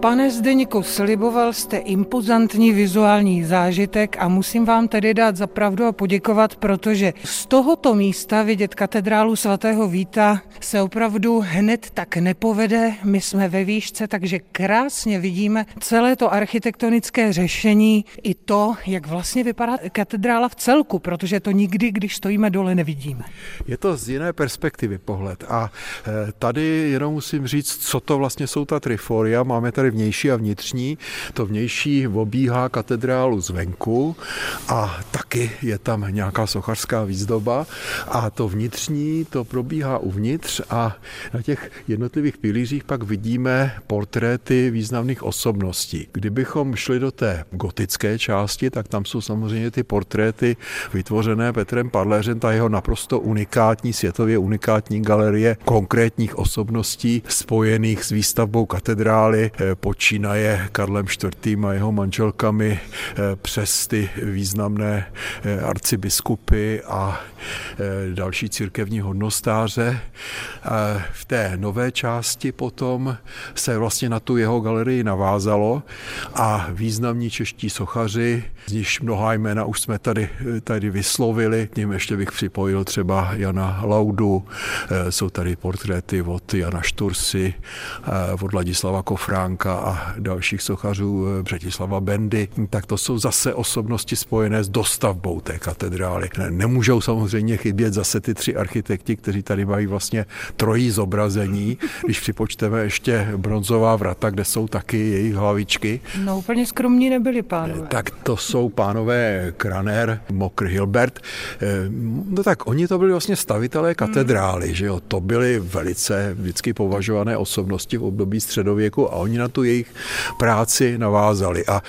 Pane Zdeňku, sliboval jste impozantní vizuální zážitek a musím vám tedy dát za pravdu a poděkovat, protože z tohoto místa vidět katedrálu svatého Víta se opravdu hned tak nepovede. My jsme ve výšce, takže krásně vidíme celé to architektonické řešení i to, jak vlastně vypadá katedrála v celku, protože to nikdy, když stojíme dole, nevidíme. Je to z jiné perspektivy pohled a e, tady jenom musím říct, co to vlastně jsou ta triforia. Máme tady vnější a vnitřní. To vnější obíhá katedrálu zvenku a taky je tam nějaká sochařská výzdoba a to vnitřní to probíhá uvnitř a na těch jednotlivých pilířích pak vidíme portréty významných osobností. Kdybychom šli do té gotické části, tak tam jsou samozřejmě ty portréty vytvořené Petrem Padléřem, ta jeho naprosto unikátní, světově unikátní galerie konkrétních osobností spojených s výstavbou katedrály, eh, počínaje Karlem IV. a jeho manželkami eh, přes ty významné eh, arcibiskupy a eh, další církevní hodnostáře. V té nové části potom se vlastně na tu jeho galerii navázalo a významní čeští sochaři, z nichž mnoha jména už jsme tady, tady vyslovili, k ním ještě bych připojil třeba Jana Laudu, jsou tady portréty od Jana Štursy, od Ladislava Kofránka a dalších sochařů eh, Břetislava Bendy, tak to jsou zase osobnosti spojené s dostavbou té katedrály. Nemůžou samozřejmě chybět zase ty tři architekti, kteří tady mají vlastně trojí zobrazení, když připočteme ještě bronzová vrata, kde jsou taky jejich hlavičky. No úplně skromní nebyli pánové. Tak to jsou pánové Kraner, Mokr Hilbert. Eh, no tak oni to byli vlastně stavitelé katedrály, hmm. že jo, to byly velice vždycky považované osobnosti v období středověku a oni na tu jejich práci navázali a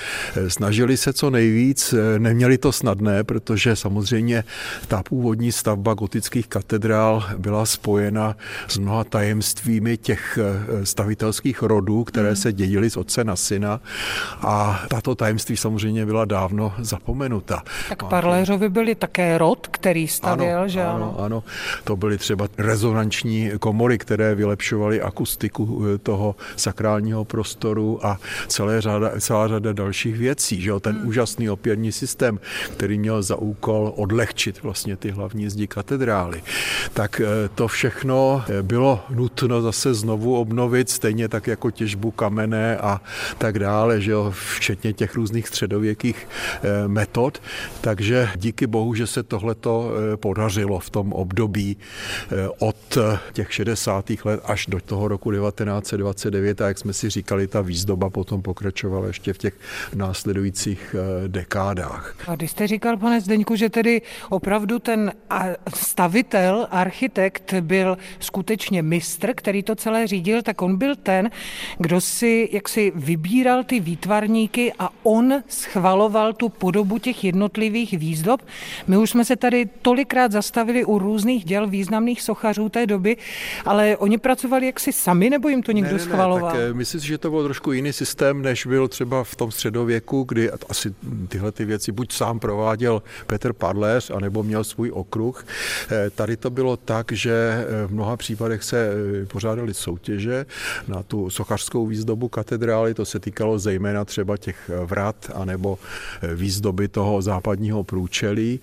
snažili se co nejvíc, neměli to snadné, protože samozřejmě ta původní stavba gotických katedrál byla spojena s mnoha tajemstvími těch stavitelských rodů, které se dědily z otce na syna a tato tajemství samozřejmě byla dávno zapomenuta. Tak Parléřovi byli také rod, který stavěl, ano, že ano? Ano, ano. To byly třeba rezonanční komory, které vylepšovaly akustiku toho sakrálního prostoru a celé řada, celá řada dalších věcí. Že jo? Ten hmm. úžasný opěrní systém, který měl za úkol odlehčit vlastně ty hlavní zdi katedrály. Tak eh, to všechno eh, bylo nutno zase znovu obnovit, stejně tak jako těžbu kamene a tak dále, že jo? včetně těch různých středověkých metod. Takže díky bohu, že se tohleto podařilo v tom období od těch 60. let až do toho roku 1929 a jak jsme si říkali, ta výzdoba potom pokračovala ještě v těch následujících eh, dekádách. A když jste říkal, pane Zdeňku, že tedy opravdu ten stavitel, architekt byl skutečně mistr, který to celé řídil, tak on byl ten, kdo si jaksi vybíral ty výtvarníky a on schvaloval tu podobu těch jednotlivých výzdob. My už jsme se tady tolikrát zastavili u různých děl významných sochařů té doby, ale oni pracovali jaksi sami, nebo jim to někdo ne, ne, schvaloval? Ne, tak eh, myslím si, že to byl trošku jiný systém, než byl třeba v tom středověku, kdy asi tyhle ty věci buď sám prováděl Petr Padléř, anebo měl svůj okruh. Eh, tady to bylo tak, že eh, v mnoha případech se pořádaly soutěže na tu sochařskou výzdobu katedrály, to se týkalo zejména třeba těch vrat, anebo výzdoby toho západního průčelí.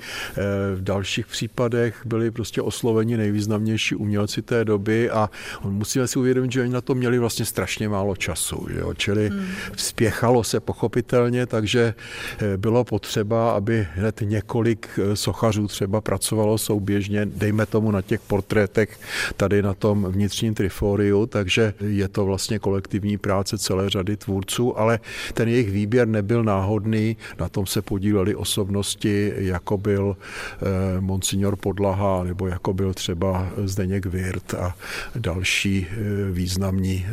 V dalších případech byli prostě osloveni nejvýznamnější umělci té doby a musíme si uvědomit, že oni na to měli vlastně strašně málo času. Jo? Čili hmm. spěchalo se pochopitelně, takže eh, bylo potřeba, aby hned několik eh, sochařů třeba pracovalo souběžně, dejme tomu na těch portrétech tady na tom vnitřním triforiu, takže je to vlastně kolektivní práce celé řady tvůrců, ale ten jejich výběr nebyl náhodný, na tom se podíleli osobnosti, jako byl eh, monsignor Podlaha, nebo jako byl třeba Zdeněk Wirt a další významní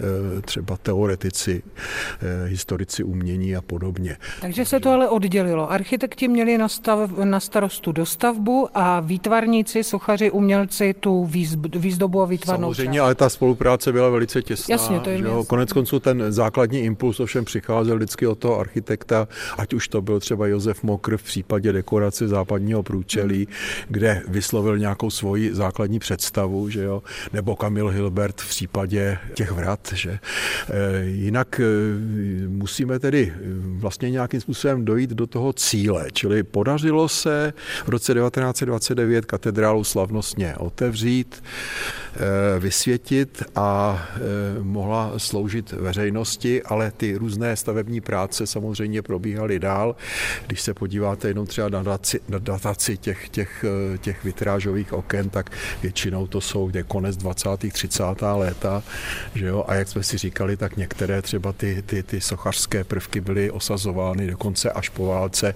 třeba teoretici, eh, historici umění a podobně. Takže se to ale oddělilo. Architekti měli na, stav, na starostu dostavbu a výtvarníci, sochaři, umělci tu výzdobu a výtvarnou Samozřejmě, část. ale ta spolupráce byla velice těsná. Jasně, to je že. Konec konců ten základní impuls ovšem přicházel vždycky od toho architekta, ať už to byl třeba Josef Mokr v případě dekorace západního průčelí, kde vyslovil nějakou svoji základní představu, že jo, nebo Kamil Hilbert v případě těch vrat. Že? Jinak eh, musíme tedy eh, vlastně nějakým způsobem dojít do toho cíle, čili podařilo se v roce 1929 katedrálu slavnostně otevřít, vysvětit a mohla sloužit veřejnosti, ale ty různé stavební práce samozřejmě probíhaly dál. Když se podíváte jenom třeba na dataci, na dataci těch, těch, těch vitrážových oken, tak většinou to jsou konec 20. 30. léta, že jo, a jak jsme si říkali, tak některé třeba ty, ty, ty sochařské prvky byly osazovány dokonce až po válce.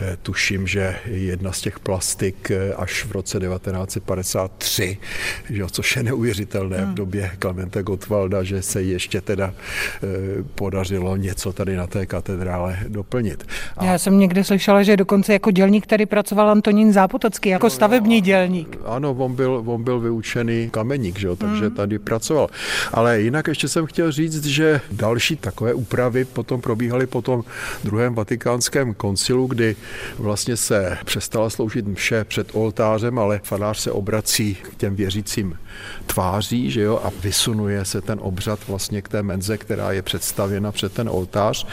Eh, tuším, že jedna z těch plastik eh, až v roce 1953, že což je neuvěřitelné hmm. v době Klemente Gottwalda, že se ještě teda eh, podařilo něco tady na té katedrále doplnit. A... Já jsem někde slyšela, že dokonce jako dělník tady pracoval Antonín Zápotocký, jako no, stavební dělník. Ano, on byl, on byl vyučený kameník, že jo, takže hmm. tady pracoval. Ale jinak ještě jsem chtěl říct, že další takové úpravy potom probíhaly po tom druhém vatikánském koncilu, kdy vlastně se přestala sloužit mše před oltářem, ale farář se obrací k těm věřícím tváří, že jo, a vysunuje se ten obřad vlastně k té menze, která je představěna před ten oltář.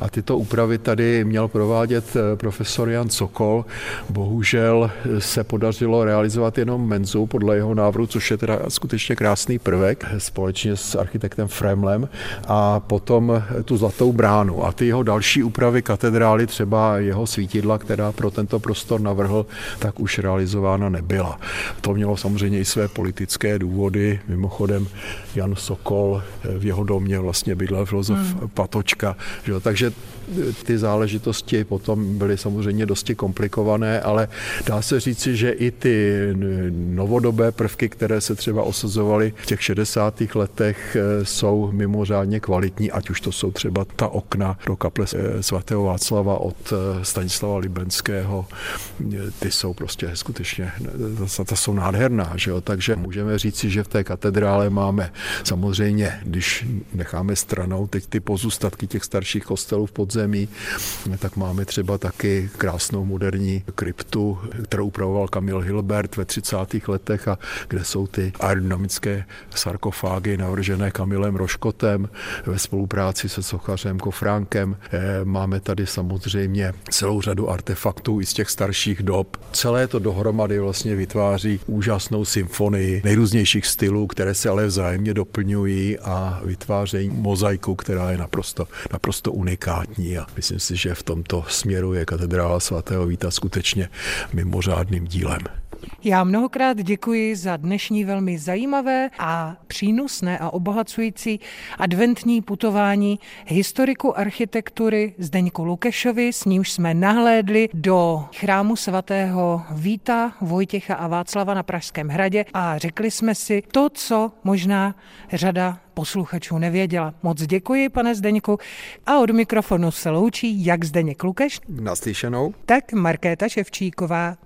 A tyto úpravy tady měl provádět eh, profesor Jan Sokol. Bohužel se podařilo realizovat jenom menzu podle jeho návrhu, což je teda skutečně krásný prvek společně s architektem Fremlem a potom tu zlatou bránu. A ty jeho další úpravy katedrály, třeba jeho svítidla, která pro tento prostor navrhl, tak už realizována nebyla. To mělo samozřejmě i své politické historické důvody. Mimochodem Jan Sokol v jeho domě vlastně bydlel filozof hmm. Patočka. Že? Takže ty záležitosti potom byly samozřejmě dosti komplikované, ale dá se říci, že i ty novodobé prvky, které se třeba osazovaly v těch 60. letech, jsou mimořádně kvalitní, ať už to jsou třeba ta okna do kaple svatého Václava od Stanislava Libenského, ty jsou prostě skutečně, ta jsou nádherná, že jo? takže můžeme říci, že v té katedrále máme samozřejmě, když necháme stranou teď ty pozůstatky těch starších kostelů v podzemí, tak máme třeba taky krásnou moderní kryptu, kterou upravoval Kamil Hilbert ve 30. letech a kde jsou ty aerodynamické sarkofágy navržené Kamilem Roškotem ve spolupráci se sochařem Kofránkem. Eh, máme tady samozřejmě celou řadu artefaktů i z těch starších dob. Celé to dohromady vlastně vytváří úžasnou symfonii nejrůznějších stylů, které se ale vzájemně doplňují a vytvářejí mozaiku, která je naprosto, naprosto unikátní. A myslím si, že v tomto směru je katedrála svatého Víta skutečně mimořádným dílem. Já mnohokrát děkuji za dnešní velmi zajímavé a přínosné a obohacující adventní putování historiku architektury Zdeňku Lukešovi, s nímž jsme nahlédli do chrámu svatého Víta, Vojtěcha a Václava na Pražském hradě a řekli jsme si to, co možná řada posluchačů nevěděla. Moc děkuji, pane Zdeňku. A od mikrofonu se loučí jak Zdeněk Lukeš, naslyšenou, tak Markéta Ševčíková.